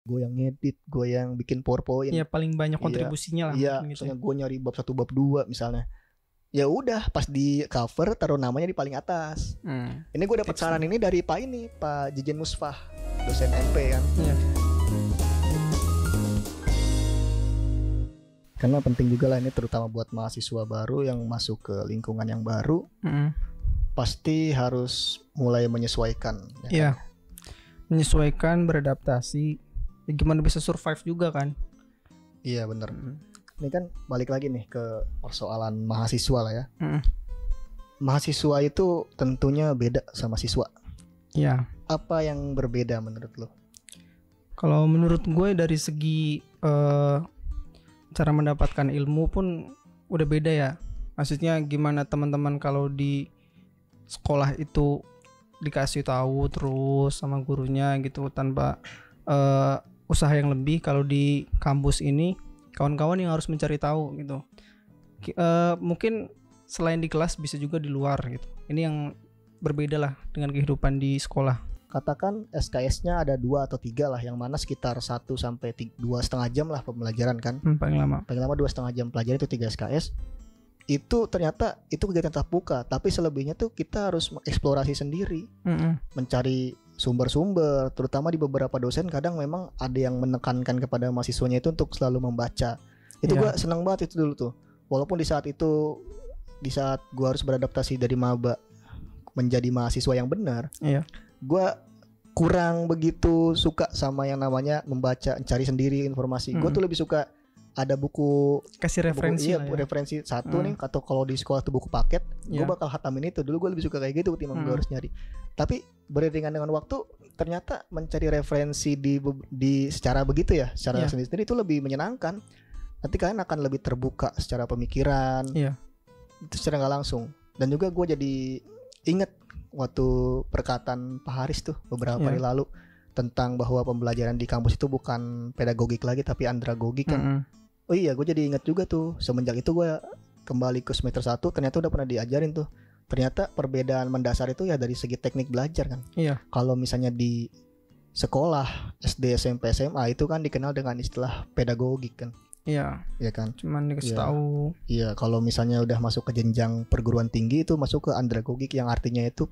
gue yang ngedit gue yang bikin powerpoint Iya paling banyak Iya. kontribusinya lah. Iya, gitu. misalnya gue nyari bab satu bab dua misalnya. Ya udah, pas di cover taruh namanya di paling atas. Hmm. Ini gue dapat saran ini dari Pak ini, Pak Jijen Musfah, dosen MP kan. Iya. Karena penting juga lah ini terutama buat mahasiswa baru yang masuk ke lingkungan yang baru, Mm-mm. pasti harus mulai menyesuaikan. ya kan? Iya. Menyesuaikan, beradaptasi. Ya, gimana bisa survive juga kan? Iya bener. Ini kan balik lagi nih ke persoalan mahasiswa lah ya. Mm. Mahasiswa itu tentunya beda sama siswa. Iya. Apa yang berbeda menurut lo? Kalau menurut gue dari segi eh, cara mendapatkan ilmu pun udah beda ya. Maksudnya gimana teman-teman kalau di sekolah itu dikasih tahu terus sama gurunya gitu tanpa eh, usaha yang lebih. Kalau di kampus ini kawan-kawan yang harus mencari tahu gitu. Eh, mungkin selain di kelas bisa juga di luar gitu. Ini yang berbeda lah dengan kehidupan di sekolah. katakan SKS-nya ada dua atau tiga lah yang mana sekitar 1 sampai dua setengah jam lah pembelajaran kan Hmm, paling lama. paling lama dua setengah jam pelajaran itu tiga SKS itu ternyata itu kegiatan tatap muka tapi selebihnya tuh kita harus eksplorasi sendiri Mm-mm. mencari sumber-sumber terutama di beberapa dosen kadang memang ada yang menekankan kepada mahasiswanya itu untuk selalu membaca itu Iya. gua senang banget itu dulu tuh walaupun di saat itu di saat gua harus beradaptasi dari maba menjadi mahasiswa yang benar Iya. gua kurang begitu suka sama yang namanya membaca cari sendiri informasi gue tuh lebih suka ada buku kasih referensi buku, iya, ya. referensi satu Hmm. nih atau kalau di sekolah tuh buku paket gue Iya. bakal hatamin itu dulu gue lebih suka kayak gitu ketimbang gue Hmm. harus nyari tapi beriringan dengan waktu ternyata mencari referensi di di secara begitu ya secara Iya. sendiri-sendiri itu lebih menyenangkan nanti kalian akan lebih terbuka secara pemikiran Iya. itu secara nggak langsung dan juga gue jadi inget waktu perkataan Pak Haris tuh beberapa Iya. hari lalu tentang bahwa pembelajaran di kampus itu bukan pedagogik lagi tapi andragogik kan Mm-mm. Oh iya, gue jadi inget juga tuh. Semenjak itu gue kembali ke semester 1 ternyata udah pernah diajarin tuh. Ternyata perbedaan mendasar itu ya dari segi teknik belajar kan. Iya. Kalau misalnya di sekolah SD, SMP, SMA itu kan dikenal dengan istilah pedagogik kan. Iya. Ya kan? Cuman dikasih Iya. tahu. Iya, kalau misalnya udah masuk ke jenjang perguruan tinggi itu masuk ke andragogik yang artinya itu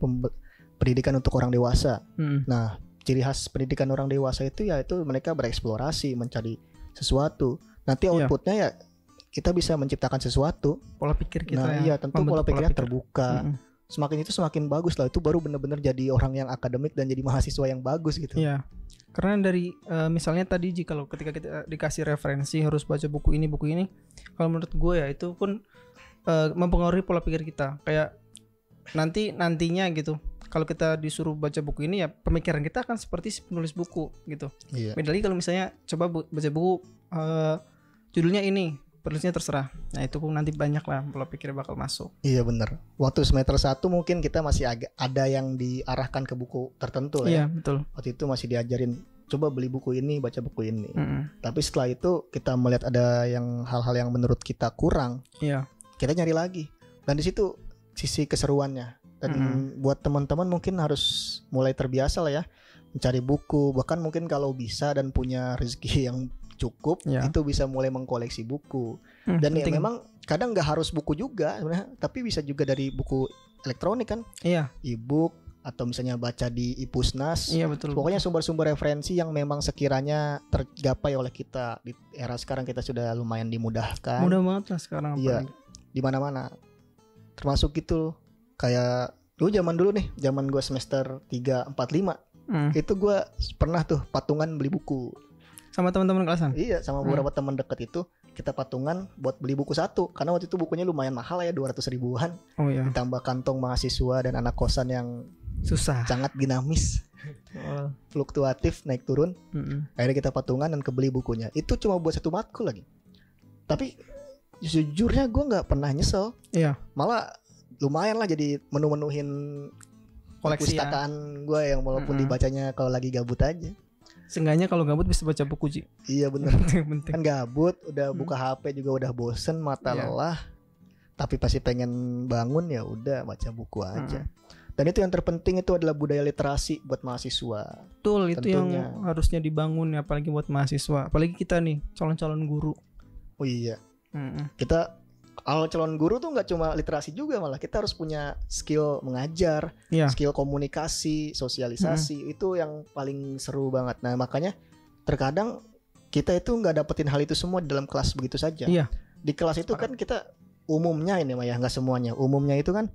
pendidikan untuk orang dewasa. Mm. Nah, ciri khas pendidikan orang dewasa itu ya itu mereka bereksplorasi, mencari sesuatu. Nanti Iya. outputnya ya kita bisa menciptakan sesuatu. Pola pikir kita nah, ya. iya tentu pola pikirnya pikir. terbuka. Mm-mm. Semakin itu semakin bagus lah. Itu baru bener-bener jadi orang yang akademik dan jadi mahasiswa yang bagus gitu. Iya. Karena dari eh, misalnya tadi Ji kalau ketika kita dikasih referensi harus baca buku ini buku ini, kalau menurut gue ya itu pun eh, mempengaruhi pola pikir kita. Kayak nanti nantinya gitu. Kalau kita disuruh baca buku ini ya pemikiran kita akan seperti si penulis buku gitu. Iya. Beda lagi kalau misalnya coba bu- baca buku eh, judulnya ini, penulisnya terserah. Nah itu pun nanti banyak lah pola pikir bakal masuk. Iya bener. Waktu semester 1 mungkin kita masih agak ada yang diarahkan ke buku tertentu ya. Iya betul. Waktu itu masih diajarin coba beli buku ini, baca buku ini. Mm-mm. Tapi setelah itu kita melihat ada yang hal-hal yang menurut kita kurang, Iya. kita nyari lagi. Dan di situ sisi keseruannya. Dan Mm-mm. buat teman-teman mungkin harus mulai terbiasa lah ya mencari buku. Bahkan mungkin kalau bisa dan punya rezeki yang cukup, Iya. itu bisa mulai mengkoleksi buku. Hmm, Dan ya penting. memang kadang nggak harus buku juga sebenarnya, tapi bisa juga dari buku elektronik kan, Iya, e-book atau misalnya baca di Ipusnas. iya betul. Pokoknya sumber-sumber referensi yang memang sekiranya tergapai oleh kita di era sekarang kita sudah lumayan dimudahkan mudah banget lah sekarang Iya. di mana-mana. Termasuk gitu kayak dulu zaman dulu nih, zaman gua semester 3 4 5 Hmm. itu gua pernah tuh patungan beli buku. Sama teman-teman kelasan. Iya, sama Hmm. beberapa teman deket itu kita patungan buat beli buku satu karena waktu itu bukunya lumayan mahal ya 200 ribuan Oh iya, ditambah kantong mahasiswa dan anak kosan yang susah. sangat dinamis Oh. fluktuatif naik turun Mm-mm. akhirnya kita patungan dan kebeli bukunya itu cuma buat satu matkul lagi tapi jujurnya gue nggak pernah nyesel Iya, malah lumayan lah jadi menu-menuhin koleksi ya. perpustakaan gue yang walaupun Mm-mm. dibacanya kalau lagi gabut aja Seenggaknya kalau gabut bisa baca buku Ji. iya penting. kan gabut udah Hmm. buka HP juga udah bosen mata Iya. lelah tapi pasti pengen bangun ya udah baca buku aja Dan itu yang terpenting itu adalah budaya literasi buat mahasiswa. Betul, itu Tentunya. yang harusnya dibangun ya, apalagi buat mahasiswa, apalagi kita nih calon-calon guru. Oh iya, Mm-mm. kita kalau calon guru tuh nggak cuma literasi juga malah kita harus punya skill mengajar, Iya. skill komunikasi, sosialisasi itu yang paling seru banget. Nah makanya terkadang kita itu nggak dapetin hal itu semua di dalam kelas begitu saja. Iya. Di kelas itu kan kita umumnya ini mah ya nggak semuanya. Umumnya itu kan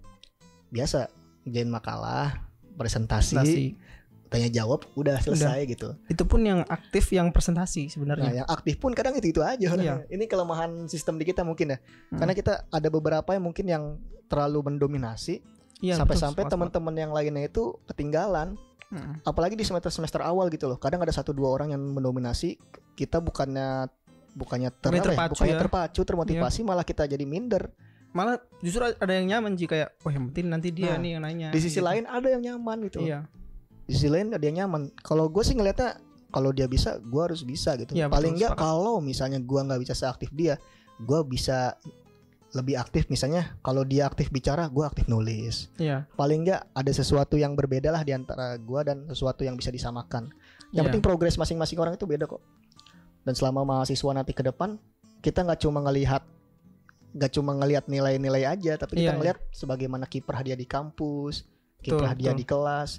biasa ngerjain makalah, presentasi, Presentasi. Tanya jawab, udah selesai gitu. Itu pun yang aktif yang presentasi Nah, sebenarnya. yang aktif pun kadang itu itu aja. Iya. Ini kelemahan sistem di kita mungkin ya. Hmm. Karena kita ada beberapa yang mungkin yang terlalu mendominasi Iya, sampai-sampai teman-teman yang lainnya itu ketinggalan. Mm-mm. Apalagi di semester-semester awal gitu loh. Kadang ada satu dua orang yang mendominasi, kita bukannya bukannya ter, Bukannya ya, terpacu bukannya ya. Iya. terpacu, termotivasi malah kita jadi minder. Malah justru ada yang nyaman sih kayak, wah yang penting nanti dia Nah, nih yang nanya. Di sisi gitu. lain ada yang nyaman gitu. Iya. Di sisi lain yang nyaman. Kalau gue sih ngeliatnya kalau dia bisa, gue harus bisa gitu. Iya, Paling enggak kalau misalnya gue nggak bisa seaktif dia, gue bisa lebih aktif misalnya kalau dia aktif bicara gue aktif nulis Iya. paling enggak ada sesuatu yang berbeda lah di antara gue dan sesuatu yang bisa disamakan yang Iya. penting progres masing-masing orang itu beda kok dan selama mahasiswa nanti ke depan kita nggak cuma ngelihat nggak cuma ngelihat nilai-nilai aja tapi kita Iya, ngelihat sebagaimana kiprah dia di kampus kiprah Betul, dia betul. di kelas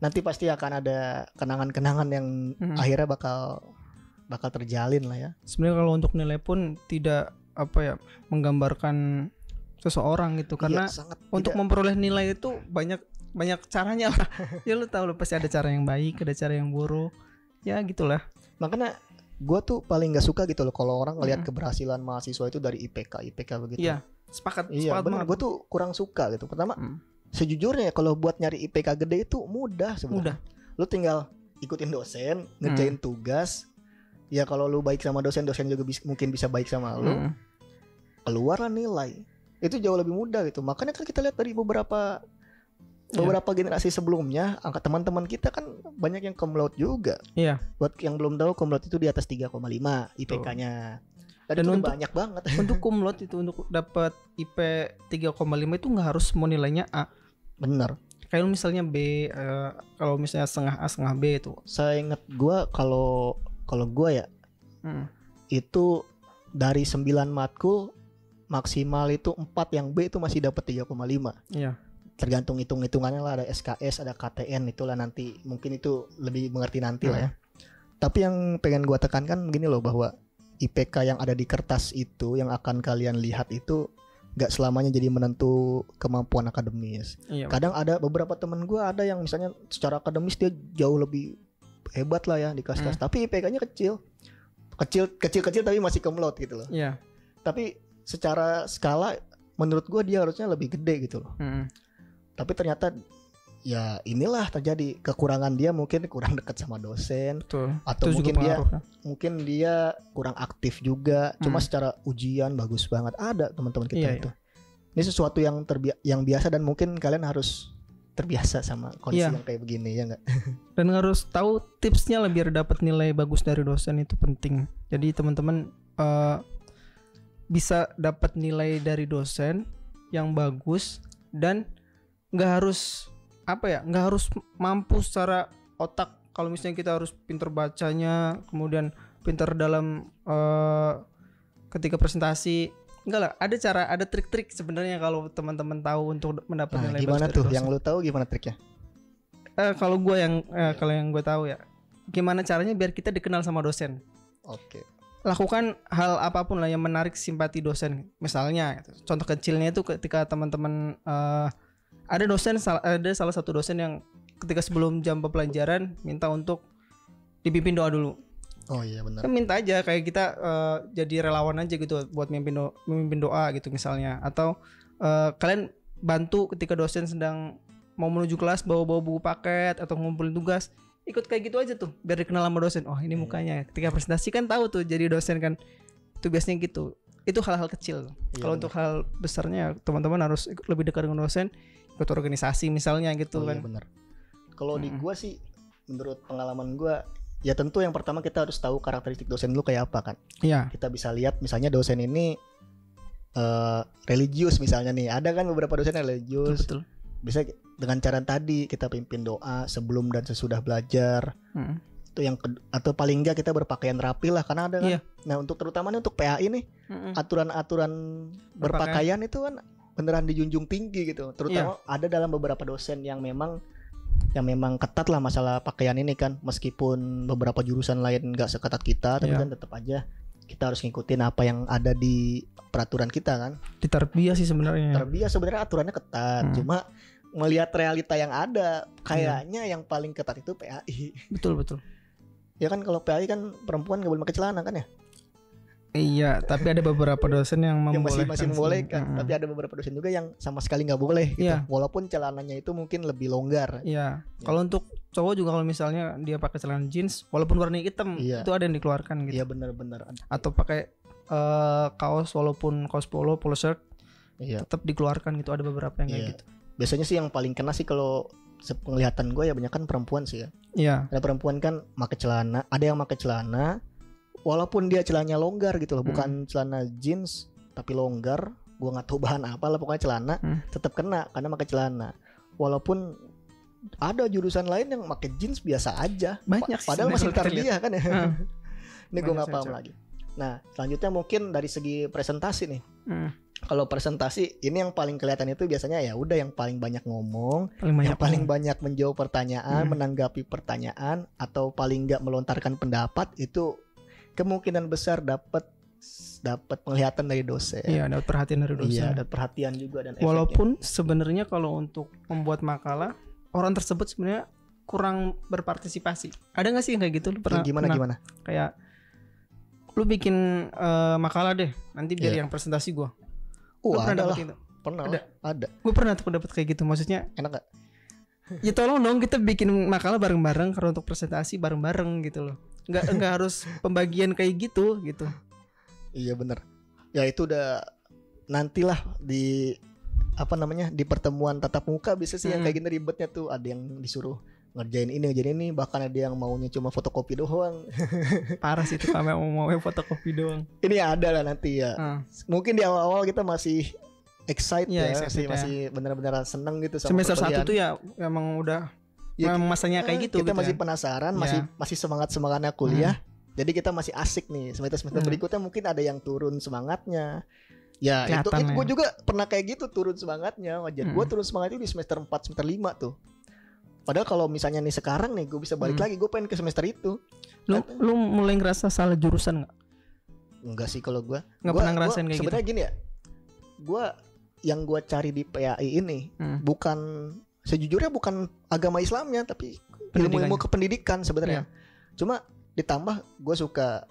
nanti pasti akan ada kenangan-kenangan yang Mhm. akhirnya bakal bakal terjalin lah ya Sebenarnya kalau untuk nilai pun tidak apa ya menggambarkan seseorang gitu karena Iya, sangat untuk tidak- memperoleh nilai itu banyak banyak caranya lah. ya lu tahu lu pasti ada cara yang baik, ada cara yang buruk. Ya gitulah. makanya gue tuh paling nggak suka gitu loh kalau orang ngelihat Mhm. keberhasilan mahasiswa itu dari IPK IPK begitu Iya, sepakat Iya sepakat banget. gue tuh kurang suka gitu. Pertama, Hmm. Sejujurnya ya kalau buat nyari IPK gede itu mudah sebenarnya. Lu tinggal ikutin dosen, ngerjain Hmm. tugas. Ya kalau lu baik sama dosen, dosen juga bis- mungkin bisa baik sama lu. Hmm. Keluarlah nilai. Itu jauh lebih mudah gitu. Makanya kan kita lihat dari beberapa Iya. beberapa generasi sebelumnya, angkat teman-teman kita kan banyak yang cum laude juga. Iya. Buat yang belum tahu cum laude itu di atas 3,5 IPK-nya. Dan, Dan untuk- banyak banget. untuk laude itu untuk dapat IP 3,5 itu nggak harus semua nilainya A. Bener. Kayak misalnya B, eh, kalau misalnya setengah A setengah B itu. Saya ingat gua kalau kalau gua ya Hmm. itu dari 9 matkul maksimal itu 4 yang B itu masih dapat 3,5 Iya. tergantung hitung-hitungannya lah ada SKS ada KTN itulah nanti mungkin itu lebih mengerti nanti lah ya tapi yang pengen gua tekankan begini loh bahwa IPK yang ada di kertas itu yang akan kalian lihat itu nggak selamanya jadi menentu kemampuan akademis Iya. kadang ada beberapa temen gua ada yang misalnya secara akademis dia jauh lebih hebat lah ya di kelas-kelas tapi IPK-nya kecil kecil kecil kecil tapi masih laude gitu loh Iya. tapi secara skala menurut gua dia harusnya lebih gede gitu loh Hmm. tapi ternyata ya inilah terjadi kekurangan dia mungkin kurang dekat sama dosen Betul. atau itu mungkin dia pengaruh. ya. mungkin dia kurang aktif juga cuma Hmm. secara ujian bagus banget ada teman-teman kita Iya, itu ini sesuatu yang terbi- yang biasa dan mungkin kalian harus terbiasa sama kondisi Iya. yang kayak begini ya nggak dan harus tahu tipsnya biar dapat nilai bagus dari dosen itu penting jadi teman-teman eh, bisa dapat nilai dari dosen yang bagus dan nggak harus apa ya nggak harus mampu secara otak kalau misalnya kita harus pinter bacanya kemudian pinter dalam eh, ketika presentasi enggak lah ada cara ada trik-trik sebenarnya kalau teman-teman tahu untuk mendapat nah, nilai gimana tuh dosen. yang lu tahu gimana triknya Eh, kalau gue yang eh, kalau yang gue tahu ya, gimana caranya biar kita dikenal sama dosen? oke Lakukan hal apa pun lah yang menarik simpati dosen. Misalnya, gitu. contoh kecilnya itu ketika teman-teman eh, ada dosen, ada salah satu dosen yang ketika sebelum jam pembelajaran minta untuk dipimpin doa dulu. oh iya benar. Kan minta aja kayak kita eh, jadi relawan aja gitu buat memimpin do- memimpin doa gitu misalnya. Atau eh, kalian bantu ketika dosen sedang mau menuju kelas bawa-bawa buku paket atau ngumpulin tugas ikut kayak gitu aja tuh biar dikenal sama dosen. Oh ini Iya. mukanya. Ketika presentasi kan tahu tuh jadi dosen kan itu biasanya gitu. Itu hal-hal kecil. Iya, kalau untuk hal besarnya teman-teman harus ikut- lebih dekat dengan dosen ikut organisasi misalnya gitu oh, kan. iya benar kalau di Mm-mm. gua sih menurut pengalaman gua ya tentu yang pertama kita harus tahu karakteristik dosen dulu kayak apa kan? Iya. Kita bisa lihat misalnya dosen ini eh religius misalnya nih. Ada kan beberapa dosen yang betul religius. Betul bisa dengan cara tadi kita pimpin doa sebelum dan sesudah belajar. Mm. itu yang atau paling enggak kita berpakaian rapi lah karena ada kan. Iya. Nah untuk terutamanya untuk PAI nih aturan-aturan berpakaian itu kan beneran dijunjung tinggi gitu. Terutama Iya. ada dalam beberapa dosen yang memang yang memang ketat lah masalah pakaian ini kan. Meskipun beberapa jurusan lain nggak seketat kita, tapi Iya. kan tetap aja kita harus ngikutin apa yang ada di peraturan kita kan. Di tarbiyah sih sebenarnya. Terbiasa sebenarnya aturannya ketat, Hmm. cuma melihat realita yang ada kayaknya yang paling ketat itu PAI. betul betul. Ya kan kalau PAI kan perempuan nggak boleh pakai celana kan ya? Iya, tapi ada beberapa dosen yang yang membolehkan. masih masih sih. membolehkan tapi ada beberapa dosen juga yang sama sekali nggak boleh gitu. Iya. walaupun celananya itu mungkin lebih longgar Iya. Kalau untuk cowok juga kalau misalnya dia pakai celana jeans walaupun warna hitam Iya. itu ada yang dikeluarkan gitu. iya benar-benar Atau pakai eh, kaos walaupun kaos polo, polo shirt iya tetap dikeluarkan gitu ada beberapa yang kayak Iya. gitu. biasanya sih yang paling kena sih kalau penglihatan gue ya banyak kan perempuan sih ya Iya. ada perempuan kan pakai celana ada yang pakai celana walaupun dia celananya longgar gitu loh Hmm. bukan celana jeans tapi longgar gua nggak tahu bahan apa lah pokoknya celana Hmm. tetap kena karena pakai celana walaupun ada jurusan lain yang pakai jeans biasa aja Banyak padahal masih tarbiyah kan ya Heeh. ini gue Banyak nggak paham lagi nah selanjutnya mungkin dari segi presentasi nih Hmm. kalau presentasi ini yang paling kelihatan itu biasanya ya udah yang paling banyak ngomong Paling banyak yang paling banyak menjawab pertanyaan Hmm. menanggapi pertanyaan atau paling nggak melontarkan pendapat itu kemungkinan besar dapat dapat penglihatan dari dosen Iya, dapat perhatian dari dosen. Iya, dan perhatian juga dan efeknya. Walaupun sebenarnya kalau untuk membuat makalah orang tersebut sebenarnya kurang berpartisipasi. Ada nggak sih yang kayak gitu? Lu pernah gimana pernah gimana kayak lu bikin eh, makalah deh, nanti biar Iya. yang presentasi gua. oh pernah ada lah dapet itu? pernah Ada. ada Gue pernah tuh dapat kayak gitu. Maksudnya enak gak ya tolong dong kita bikin makalah bareng-bareng karena untuk presentasi bareng-bareng gitu loh. Nggak nggak harus pembagian kayak gitu gitu. iya bener ya itu udah nantilah di apa namanya di pertemuan tatap muka bisa sih yang Hmm. kayak gini ribetnya tuh ada yang disuruh ngerjain ini ngerjain ini bahkan ada yang maunya cuma fotokopi doang Parah sih itu kami mau mau fotokopi doang. ini ada lah nanti ya Ah. mungkin di awal-awal kita masih excited Iya, ya, excited masih ya. benar-benar seneng gitu sama Semester satu perkuliahan. tuh ya emang udah Ya, memang masanya kayak gitu kita gitu masih ya. penasaran Iya. masih masih semangat semangatnya kuliah jadi kita masih asik nih semester semester Hmm. berikutnya mungkin ada yang turun semangatnya ya itu, Kelihatan itu ya. gue juga pernah kayak gitu turun semangatnya wajar gue Hmm. turun semangat itu di semester 4 semester 5 tuh padahal kalau misalnya nih sekarang nih gue bisa balik Hmm. lagi gue pengen ke semester itu Lu lu mulai ngerasa salah jurusan nggak? enggak sih kalau gue Nggak pernah ngerasain gua kayak gitu. sebenarnya gini ya gue yang gue cari di PAI ini Hmm. bukan sejujurnya bukan agama Islamnya tapi ilmu-ilmu kependidikan sebenarnya. Iya. Cuma ditambah gue suka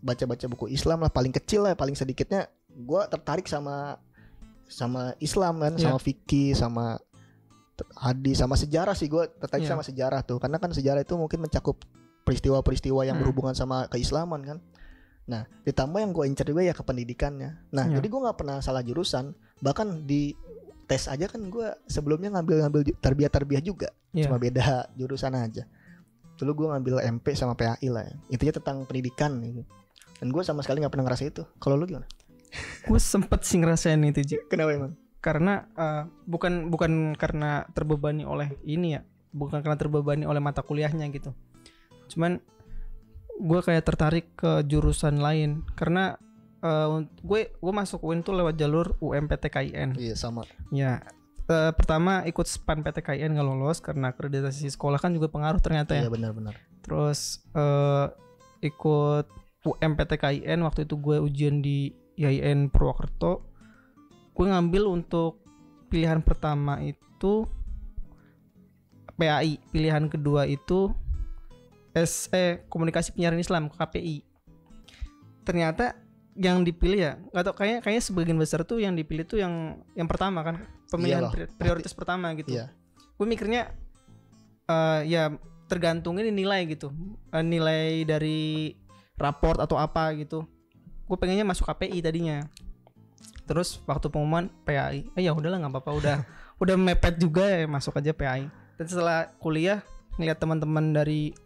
baca-baca buku Islam lah paling kecil lah paling sedikitnya gue tertarik sama sama Islam kan Iya. sama fikih sama hadis sama sejarah sih gue tertarik Iya. sama sejarah tuh karena kan sejarah itu mungkin mencakup peristiwa-peristiwa yang Hmm. berhubungan sama keislaman kan. Nah ditambah yang gue incer juga ya kependidikannya. Nah Iya. jadi gue nggak pernah salah jurusan bahkan di tes aja kan gue sebelumnya ngambil-ngambil ju- tarbiyah-tarbiyah juga Iya. cuma beda jurusan aja dulu gue ngambil MP sama PAI lah ya. intinya tentang pendidikan gitu dan gue sama sekali nggak pernah ngerasa itu kalau lu gimana Gue sempet sih ngerasain itu Ji. kenapa emang Karena eh, bukan bukan karena terbebani oleh ini ya, bukan karena terbebani oleh mata kuliahnya gitu. Cuman gue kayak tertarik ke jurusan lain karena unt- gue gue masuk UIN tuh lewat jalur UMPTKIN. iya sama Ya. eh, pertama ikut SPAN PTKIN nggak lolos karena akreditasi sekolah kan juga pengaruh ternyata ya. iya benar-benar Terus eh, ikut UMPTKIN waktu itu gue ujian di IAIN Purwokerto. Gue ngambil untuk pilihan pertama itu PAI, pilihan kedua itu SE Komunikasi Penyiaran Islam KPI. Ternyata yang dipilih ya? Nggak tau kayaknya kayaknya sebagian besar tuh yang dipilih tuh yang yang pertama kan pemilihan Iyalah, pri- prioritas pertama gitu. Iya. Gue mikirnya eh ya tergantung ini nilai gitu. Eh, nilai dari raport atau apa gitu. Gue pengennya masuk KPI tadinya. Terus waktu pengumuman PAI eh ya udahlah nggak apa-apa udah. Udah mepet juga ya masuk aja PAI dan setelah kuliah ngeliat teman-teman dari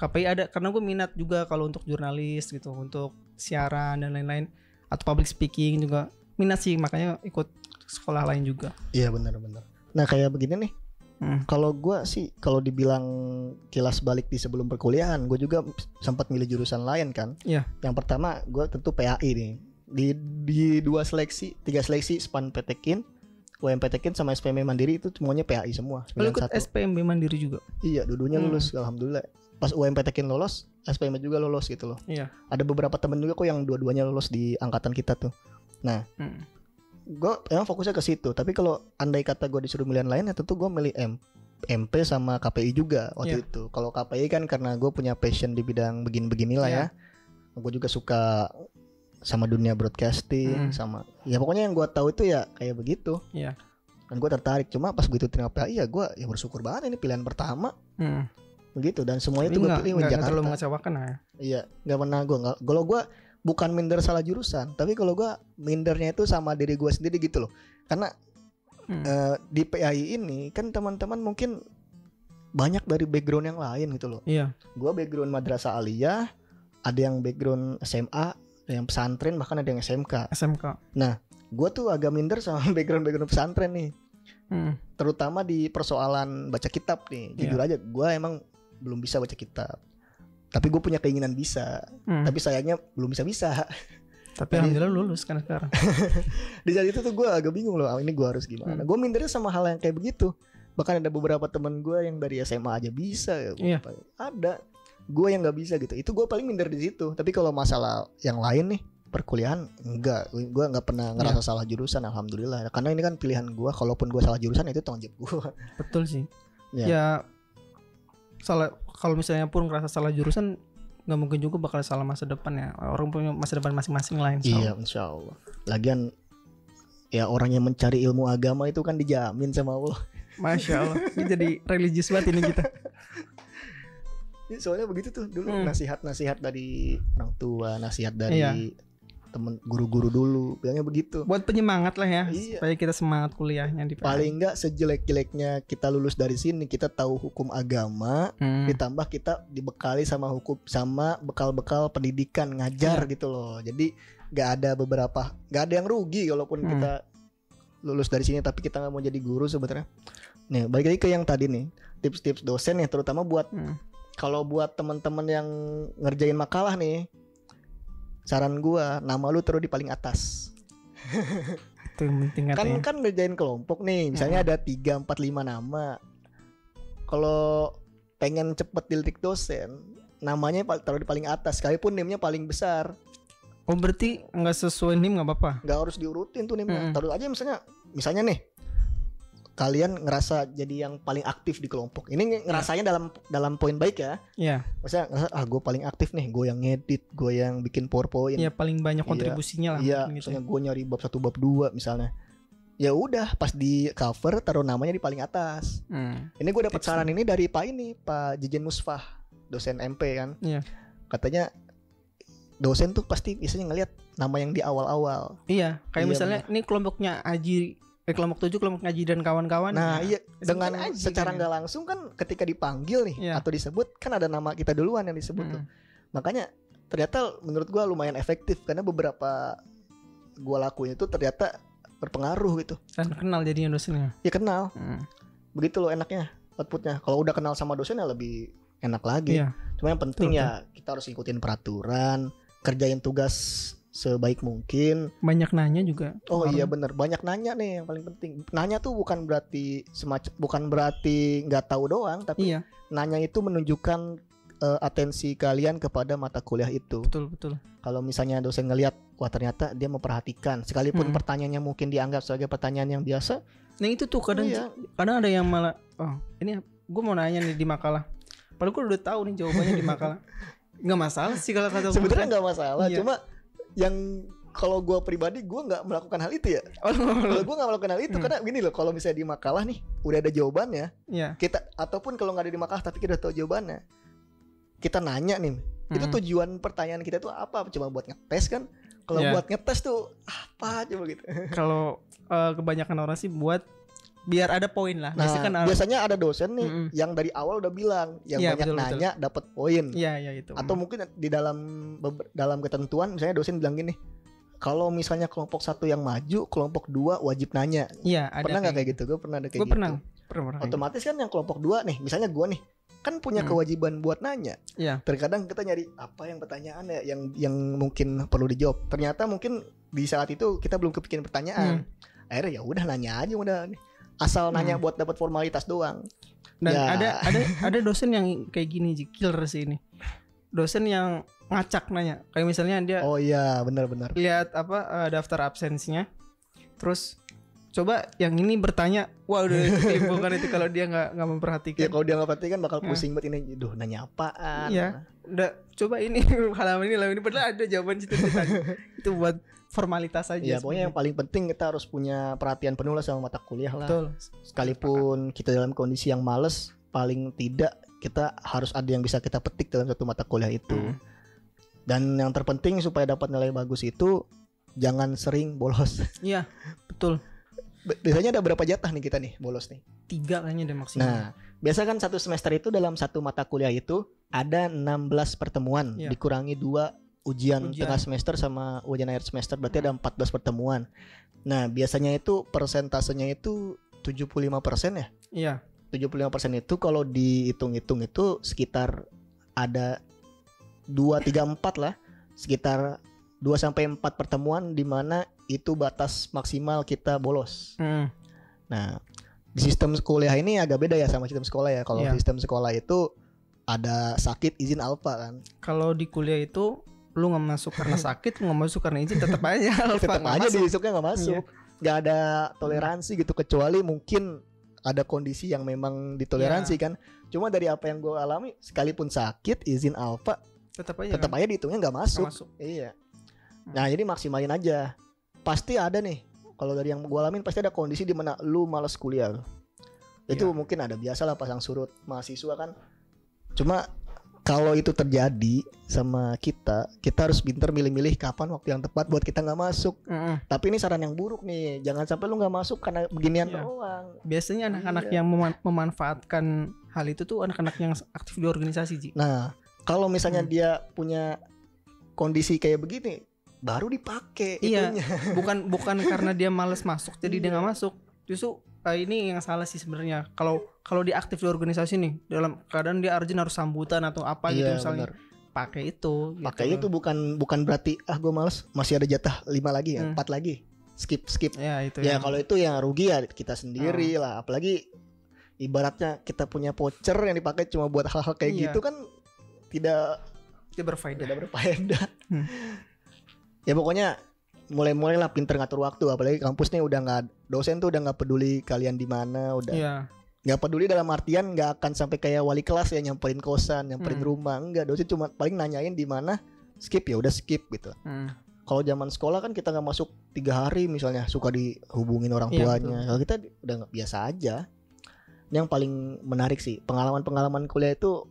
KPI ada karena gue minat juga kalau untuk jurnalis gitu untuk siaran dan lain-lain atau public speaking juga minat sih makanya ikut sekolah lain juga iya benar-benar Nah kayak begini nih. Hmm. Kalau gua sih kalau dibilang kilas balik di sebelum perkuliahan, gue juga sempat milih jurusan lain kan. Iya. Yang pertama gue tentu PAI nih. Di di dua seleksi, tiga seleksi SPAN PTKIN, UMPTKIN sama SPM Mandiri itu semuanya PAI semua. Lu ikut 91. SPMB Mandiri juga. Iya, dua-duanya Hmm. lulus alhamdulillah. Pas UMPTKIN lolos, SPM juga lolos gitu loh. Iya. Ada beberapa temen juga kok yang dua-duanya lolos di angkatan kita tuh. Hmm. Gue emang fokusnya ke situ. Tapi kalau andai kata gue disuruh pilihan lain ya tentu gue milih M MP sama KPI juga waktu Iya. itu. Kalau KPI kan karena gue punya passion di bidang begini-beginilah Iya. ya. Gue juga suka sama dunia broadcasting Hmm. sama ya pokoknya yang gue tahu itu ya kayak begitu. Iya. Dan gue tertarik. Cuma pas begitu terima PAI ya gue ya bersyukur banget ini pilihan pertama Hmm. Begitu dan semuanya itu gue pilih nggak Jakarta. terlalu mengecewakan ya. Iya, nggak pernah gue nggak. Kalau gue bukan minder salah jurusan, tapi kalau gue mindernya itu sama diri gue sendiri gitu loh. Karena Hmm. eh, di PAI ini kan teman-teman mungkin banyak dari background yang lain gitu loh. Iya. Gue background madrasah aliyah, ada yang background SMA, ada yang pesantren, bahkan ada yang SMK. SMK. Gue tuh agak minder sama background-background pesantren nih, Hmm. terutama di persoalan baca kitab nih. Jujur aja, gue emang belum bisa baca kitab. Tapi gue punya keinginan bisa. Hmm. Tapi sayangnya belum bisa bisa. Tapi alhamdulillah lulus kan sekarang. di saat itu tuh gue agak bingung loh ah, ini gue harus gimana Hmm. gue mindernya sama hal yang kayak begitu bahkan ada beberapa teman gue yang dari SMA aja bisa Iya. ada gue yang nggak bisa gitu itu gue paling minder di situ tapi kalau masalah yang lain nih perkuliahan enggak gue nggak pernah ngerasa salah jurusan alhamdulillah karena ini kan pilihan gue kalaupun gue salah jurusan itu tanggung jawab gue Betul sih. Iya. Ya salah kalau misalnya pun ngerasa salah jurusan nggak mungkin juga bakal salah masa depan ya. Orang punya masa depan masing-masing lain. iya insya Allah lagian ya orang yang mencari ilmu agama itu kan dijamin sama Allah Masya Allah. Ini jadi religius banget ini kita. Ya, soalnya begitu tuh dulu Hmm. nasihat-nasihat dari orang tua, nasihat dari Iya. Temen guru-guru dulu, bilangnya begitu. Buat penyemangat lah ya. Iya. Supaya kita semangat kuliahnya di. Paling enggak sejelek-jeleknya kita lulus dari sini, kita tahu hukum agama, Hmm. ditambah kita dibekali sama hukum sama bekal-bekal pendidikan ngajar Iya. gitu loh. Jadi nggak ada beberapa, nggak ada yang rugi walaupun Hmm. kita lulus dari sini tapi kita nggak mau jadi guru sebenarnya. Nih, balik lagi ke yang tadi nih, tips-tips dosen ya terutama buat Hmm. kalau buat temen-temen yang ngerjain makalah nih saran gua nama lu taruh di paling atas. Itu yang penting kan kan ngerjain kelompok nih misalnya ada 3, 4, 5 nama. Kalau pengen cepet dilirik dosen namanya taruh di paling atas sekalipun nimnya paling besar. Oh berarti nggak sesuai nim nggak apa-apa. nggak harus diurutin tuh nimnya Mm-mm. taruh aja misalnya misalnya nih kalian ngerasa jadi yang paling aktif di kelompok ini ngerasanya dalam dalam poin baik ya Iya. Maksudnya ngerasa, ah gue paling aktif nih gue yang ngedit gue yang bikin powerpoint Iya paling banyak Iya. kontribusinya lah. Iya, mungkin gitu misalnya gue nyari bab satu bab dua misalnya. Ya udah, pas di cover taruh namanya di paling atas. ya. Hmm. Ini gue dapat saran ini dari Pak ini, Pak Jejen Musfah, dosen MP kan. Iya. Katanya dosen tuh pasti biasanya ngelihat nama yang di awal-awal. Iya, kayak Iya, misalnya ini kelompoknya Aji eh kelompok tujuh kelompok Ngaji dan kawan-kawan. Nah, iya dengan aja secara kan nggak langsung kan ketika dipanggil nih Iya. atau disebut kan ada nama kita duluan yang disebut tuh. Hmm. Makanya ternyata menurut gua lumayan efektif karena beberapa gua lakuin itu ternyata berpengaruh gitu. Dan kenal jadinya dosennya. Ya kenal. Hmm. begitu loh enaknya outputnya kalau udah kenal sama dosen ya lebih enak lagi Iya. cuma yang penting Betul, ya kita harus ikutin peraturan kerjain tugas sebaik mungkin Banyak nanya juga. oh Orang. iya bener banyak nanya nih yang paling penting nanya tuh bukan berarti semacam bukan berarti nggak tahu doang tapi Iya, nanya itu menunjukkan eh, atensi kalian kepada mata kuliah itu betul betul. kalau misalnya dosen ngelihat wah ternyata dia memperhatikan sekalipun Mm. pertanyaannya mungkin dianggap sebagai pertanyaan yang biasa Nah itu tuh kadang iya. kadang ada yang malah oh ini gue mau nanya nih di makalah. Padahal gue udah tahu nih jawabannya di makalah. Nggak masalah sih kalau kata sebenarnya gua. nggak masalah Iya. cuma yang kalau gue pribadi gue nggak melakukan hal itu ya Oh, kalau gue nggak melakukan hal itu Hmm. karena gini loh kalau misalnya di makalah nih udah ada jawabannya Iya. kita ataupun kalau nggak ada di makalah tapi kita udah tahu jawabannya kita nanya nih itu Hmm. tujuan pertanyaan kita tuh apa cuma buat ngetes kan kalau Iya. buat ngetes tuh apa coba gitu Kalau eh, kebanyakan orang sih buat biar ada poin lah. nah Biasanya kan ada- biasanya ada dosen nih Mm-mm. yang dari awal udah bilang yang Iya, banyak betul, nanya dapat poin Iya iya itu. atau mungkin di dalam dalam ketentuan misalnya dosen bilang gini kalau misalnya kelompok satu yang maju, kelompok dua wajib nanya. Iya, ada. pernah nggak kayak gitu? Gue pernah ada kayak Gue gitu. pernah. Pernah, pernah. Otomatis kan yang kelompok dua nih, misalnya gue nih, kan punya Hmm. kewajiban buat nanya. Iya. Terkadang kita nyari apa yang pertanyaan ya yang yang mungkin perlu dijawab. Ternyata mungkin di saat itu kita belum kepikiran pertanyaan. Akhirnya ya udah nanya aja udah nih. Asal nanya Hmm. buat dapat formalitas doang. Dan Ya. ada ada ada dosen yang kayak gini killer sih ini. Dosen yang ngacak nanya. Kayak misalnya dia Oh iya, benar-benar. lihat apa eh, daftar absensinya. Terus coba yang ini bertanya, wah udah kelimpungan itu kalau dia nggak nggak memperhatikan. Ya kalau dia nggak perhatikan bakal Ya. pusing banget ini. Duh, nanya apaan? Iya. Udah coba ini halaman ini halaman ini padahal ada jawaban ditanya. itu buat formalitas aja. Ya, pokoknya yang paling penting kita harus punya perhatian penuh lah sama mata kuliah lah. betul. Sekalipun kita dalam kondisi yang males, paling tidak kita harus ada yang bisa kita petik dalam satu mata kuliah itu. Hmm. Dan yang terpenting supaya dapat nilai bagus itu jangan sering bolos. Iya, betul. Bi- Biasanya ada berapa jatah nih kita nih bolos nih? Tiga kayaknya deh maksimal. Nah, biasa kan satu semester itu dalam satu mata kuliah itu ada 16 pertemuan, Iya. dikurangi dua ujian, Ujian. tengah semester sama ujian akhir semester, berarti ada 14 pertemuan. Nah, biasanya itu persentasenya itu 75% ya. Iya. 75% itu kalau dihitung-hitung itu sekitar ada 2 3 4 lah. Sekitar 2 sampai 4 pertemuan di mana itu batas maksimal kita bolos. Hmm. Nah, di sistem kuliah ini agak beda ya sama sistem sekolah ya. Kalau Iya. sistem sekolah itu ada sakit izin alfa kan. Kalau di kuliah itu lu nggak masuk karena sakit, lu nggak masuk karena izin tetap aja alfa Tetap aja masuk. diisuknya nggak masuk. Nggak ada toleransi gitu kecuali mungkin ada kondisi yang memang ditoleransi Iya. kan. Cuma dari apa yang gue alami sekalipun sakit izin alfa Tetap aja. tetap kan? aja dihitungnya nggak Nggak masuk. masuk. Iya. Hmm. Nah, jadi maksimalin aja. Pasti ada nih. Kalau dari yang gue alamin pasti ada kondisi di mana lu males kuliah. Itu Iya. mungkin ada biasalah pasang surut mahasiswa kan. Cuma kalau itu terjadi sama kita, kita harus pinter milih-milih kapan waktu yang tepat buat kita nggak masuk. Mm-mm. Tapi ini saran yang buruk nih. Jangan sampai lu nggak masuk karena beginian Iya. doang. Biasanya anak-anak Iya. yang meman- memanfaatkan hal itu tuh anak-anak yang aktif di organisasi Ji. Nah, kalau misalnya Hmm. dia punya kondisi kayak begini, baru dipakai Iya. itunya. bukan bukan karena dia males masuk jadi dia Iya. nggak masuk justru eh, ini yang salah sih sebenarnya kalau kalau dia aktif di organisasi nih dalam keadaan dia urgent harus sambutan atau apa gitu Iya, misalnya benar. pakai itu Pakai gitu. itu bukan bukan berarti ah gue males masih ada jatah lima lagi ya, Hmm. empat lagi. Skip skip. ya itu Ya yang- kalau itu yang rugi ya kita sendiri Hmm. lah. Apalagi ibaratnya kita punya voucher yang dipakai cuma buat hal-hal kayak Iya. gitu kan tidak dia berfaedah tidak berfaedah. Hmm. Ya pokoknya mulai-mulai lah pinter ngatur waktu apalagi kampus nih udah nggak dosen tuh udah nggak peduli kalian di mana udah Iya. nggak peduli dalam artian nggak akan sampai kayak wali kelas ya nyamperin kosan nyamperin Hmm. rumah enggak dosen cuma paling nanyain di mana skip ya udah skip gitu. Hmm. kalau zaman sekolah kan kita nggak masuk tiga hari misalnya suka dihubungin orang Iya, tuanya. kalau kita udah nggak biasa aja. Ini yang paling menarik sih pengalaman-pengalaman kuliah itu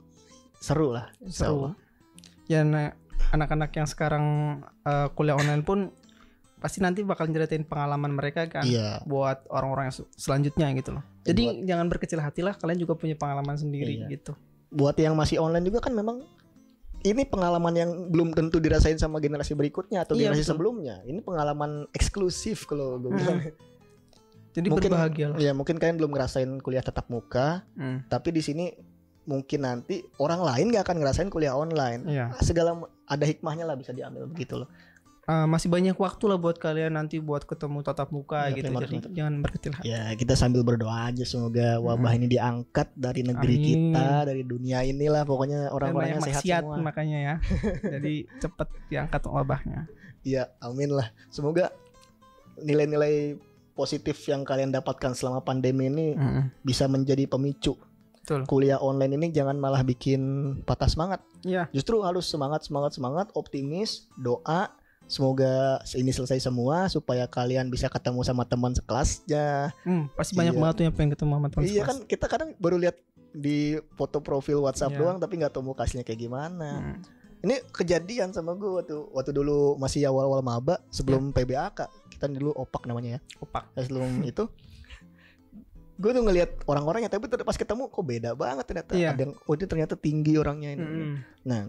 seru lah seru. Ya nah, anak-anak yang sekarang eh, kuliah online pun pasti nanti bakal nyeritain pengalaman mereka kan iya. buat orang-orang yang se- selanjutnya gitu loh. Jadi jangan berkecil hati lah kalian juga punya pengalaman sendiri Iya. gitu. Buat yang masih online juga kan memang ini pengalaman yang belum tentu dirasain sama generasi berikutnya atau Iya, generasi betul. sebelumnya. Ini pengalaman eksklusif kalau gue bilang. Jadi Mungkin- berbahagia lah. ya mungkin kalian belum ngerasain kuliah tatap muka Hmm. tapi di sini mungkin nanti orang lain gak akan ngerasain kuliah online. Iya. segala ada hikmahnya lah bisa diambil begitu loh. Eh, masih banyak waktu lah buat kalian nanti buat ketemu tatap muka Iya, gitu. jadi jangan berkecil hati. Ya kita sambil berdoa aja semoga wabah ini diangkat dari negeri Amin. kita dari dunia inilah pokoknya orang-orangnya sehat maksiat semua. makanya ya. Jadi cepet diangkat wabahnya. Iya amin lah. Semoga nilai-nilai positif yang kalian dapatkan selama pandemi ini Mm-mm. bisa menjadi pemicu Betul. kuliah online ini jangan malah bikin patah semangat Iya. justru harus semangat semangat semangat optimis doa semoga ini selesai semua supaya kalian bisa ketemu sama teman sekelasnya Hmm, pasti banyak Iya. banget tuh yang pengen ketemu sama teman iya sekelas. kan kita kadang baru lihat di foto profil WhatsApp Iya. doang tapi nggak tahu mukanya kayak gimana Hmm. ini kejadian sama gue waktu waktu dulu masih awal-awal maba sebelum PBAK kita dulu opak namanya ya Opak. Sebelum itu gue tuh ngelihat orang-orangnya tapi pas ketemu kok beda banget ternyata Iya. ada yang oh dia ternyata tinggi orangnya ini Mm-mm. Nah,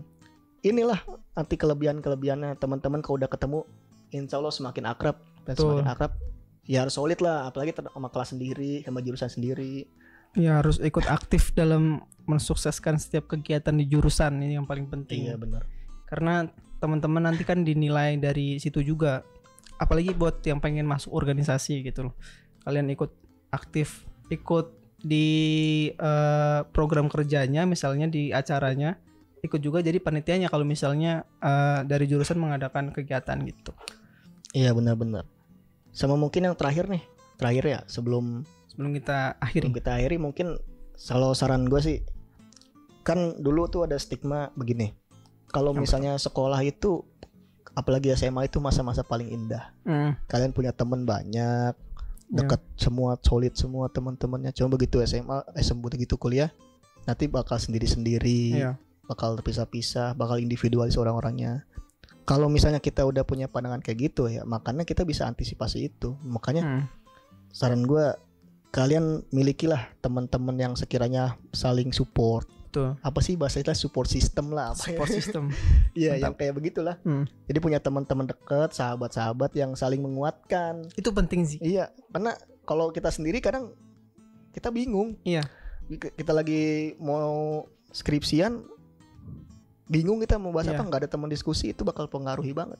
inilah nanti kelebihan-kelebihannya teman-teman kalau udah ketemu insya Allah semakin akrab dan Betul. semakin akrab ya harus solid lah apalagi sama kelas sendiri sama jurusan sendiri Ya harus ikut aktif dalam mensukseskan setiap kegiatan di jurusan ini yang paling penting. iya benar Karena teman-teman nanti kan dinilai dari situ juga. Apalagi buat yang pengen masuk organisasi gitu loh. Kalian ikut aktif, ikut di eh, program kerjanya misalnya di acaranya, ikut juga jadi panitianya kalau misalnya eh, dari jurusan mengadakan kegiatan gitu. iya benar-benar sama mungkin yang terakhir nih terakhir ya sebelum Sebelum kita Sebelum akhiri. kita akhiri mungkin kalau saran gue sih kan dulu tuh ada stigma begini kalau misalnya sekolah itu apalagi SMA itu masa-masa paling indah Hmm, kalian punya teman banyak dekat semua solid semua teman-temannya. Cuma begitu SMA SM begitu kuliah nanti bakal sendiri-sendiri Iya. bakal terpisah-pisah bakal individualis orang-orangnya. Kalau misalnya kita udah punya pandangan kayak gitu ya makanya kita bisa antisipasi itu. Makanya Hmm, saran gue kalian milikilah teman-teman yang sekiranya saling support betul. apa sih bahasa istilah support system lah apa ya? Support system. iya yang kayak begitulah Hmm. jadi punya teman-teman dekat sahabat-sahabat yang saling menguatkan Itu penting sih. iya karena kalau kita sendiri kadang kita bingung Iya. Kita lagi mau skripsian bingung kita mau bahas Iya. apa nggak ada teman diskusi itu bakal pengaruhi banget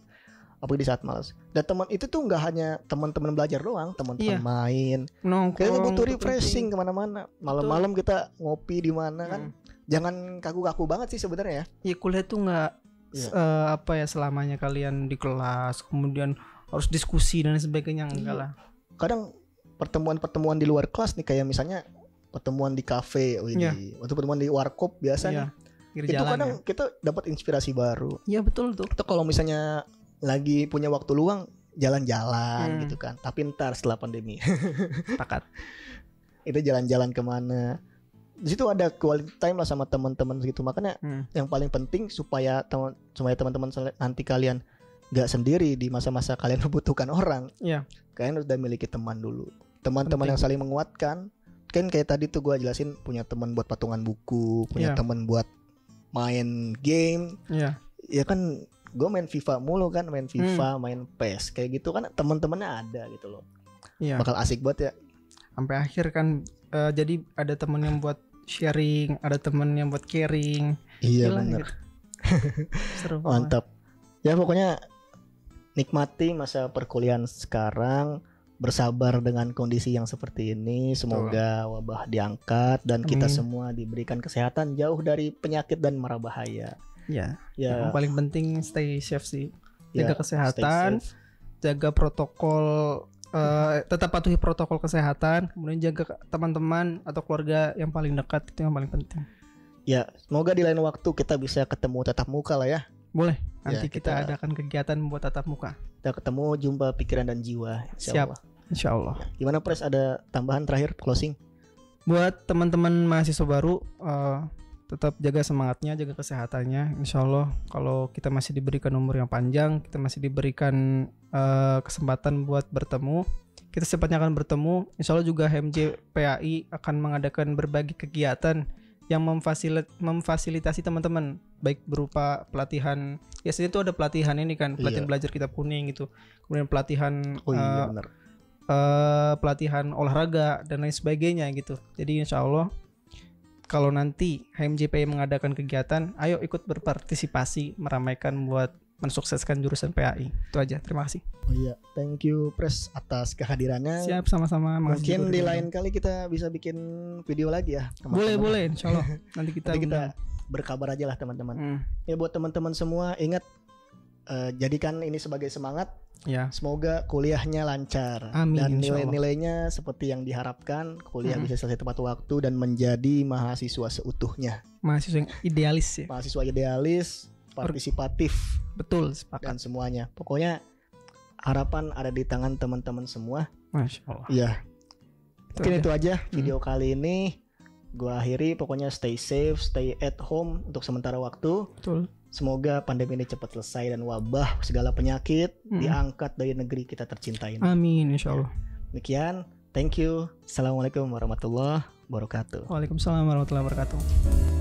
apalagi di saat malas dan teman itu tuh nggak hanya teman-teman belajar doang teman-teman Iya. main Nongkrong. kita butuh refreshing ke mana-mana malam-malam kita ngopi di mana kan Hmm. Jangan kaku-kaku banget sih sebenarnya ya Ya kuliah tuh nggak Iya. eh, apa ya selamanya kalian di kelas kemudian harus diskusi dan sebagainya enggak Iya. lah. kadang pertemuan-pertemuan di luar kelas nih kayak misalnya pertemuan di kafe oh Iya. atau pertemuan di warkop biasa nih Iya. Pinggir itu kadang ya. kita dapat inspirasi baru Iya betul tuh. atau kalau misalnya lagi punya waktu luang jalan-jalan Hmm. gitu kan tapi ntar setelah pandemi Sepakat. itu jalan-jalan ke mana di situ ada quality time lah sama teman-teman gitu makanya Hmm. yang paling penting supaya teman supaya teman-teman nanti kalian nggak sendiri di masa-masa kalian membutuhkan orang Iya. kalian udah miliki teman dulu teman-teman yang saling menguatkan kan kayak tadi tuh gua jelasin punya teman buat patungan buku punya Iya. teman buat main game Iya. ya kan gue main FIFA mulu kan main Hmm. FIFA main PES kayak gitu kan teman-temannya ada gitu loh Iya. bakal asik banget ya Sampai akhir kan eh, jadi ada teman yang buat sharing, ada teman yang buat caring. iya bener gitu. Seru banget. mantap ya pokoknya nikmati masa perkuliahan sekarang bersabar dengan kondisi yang seperti ini semoga wabah diangkat dan kita Amin. semua diberikan kesehatan jauh dari penyakit dan mara bahaya Ya. ya Yang paling penting stay safe sih. ya, Jaga kesehatan, stay safe. jaga protokol eh, tetap patuhi protokol kesehatan, kemudian jaga teman-teman atau keluarga yang paling dekat itu yang paling penting. ya semoga di lain waktu kita bisa ketemu tatap muka lah ya Boleh. Ya, Nanti kita, kita- adakan kegiatan buat tatap muka. kita ketemu jumpa pikiran dan jiwa insya Siap. Allah. Insya Allah. gimana Pres ada tambahan terakhir closing Buat teman-teman mahasiswa baru eh, tetap jaga semangatnya, jaga kesehatannya. Insya Allah kalau kita masih diberikan umur yang panjang, kita masih diberikan eh, kesempatan buat bertemu. Kita secepatnya akan bertemu. Insya Allah juga HMJ PAI akan mengadakan berbagai kegiatan yang memfasilit- memfasilitasi teman-teman baik berupa pelatihan ya sini tuh ada pelatihan ini kan pelatihan Iya. belajar kitab kuning gitu kemudian pelatihan oh iya benar eh, pelatihan olahraga dan lain sebagainya gitu. Jadi insya Allah kalau nanti HMJPI mengadakan kegiatan, ayo ikut berpartisipasi meramaikan buat mensukseskan jurusan PAI. Itu aja. Terima kasih. oh iya thank you Pres atas kehadirannya Siap sama-sama. Mungkin di lain kali kita bisa bikin video lagi ya. Boleh teman-teman. boleh. Insya Allah. Nanti kita. Nanti kita berkabar aja lah teman-teman Hmm, ya buat teman-teman semua ingat eh, jadikan ini sebagai semangat ya. semoga kuliahnya lancar Amin, dan nilai-nilainya seperti yang diharapkan kuliah Mm-mm. bisa selesai tepat waktu dan menjadi mahasiswa seutuhnya Mahasiswa yang idealis ya. mahasiswa idealis partisipatif Betul. Sepakat. dan semuanya pokoknya harapan ada di tangan teman-teman semua Masya Allah. ya Itu mungkin aja. itu aja video kali ini gua akhiri pokoknya stay safe stay at home untuk sementara waktu Betul. Semoga pandemi ini cepat selesai dan wabah segala penyakit Mm. diangkat dari negeri kita tercinta ini Amin. Insya Allah. demikian thank you assalamualaikum warahmatullahi wabarakatuh Waalaikumsalam warahmatullahi wabarakatuh.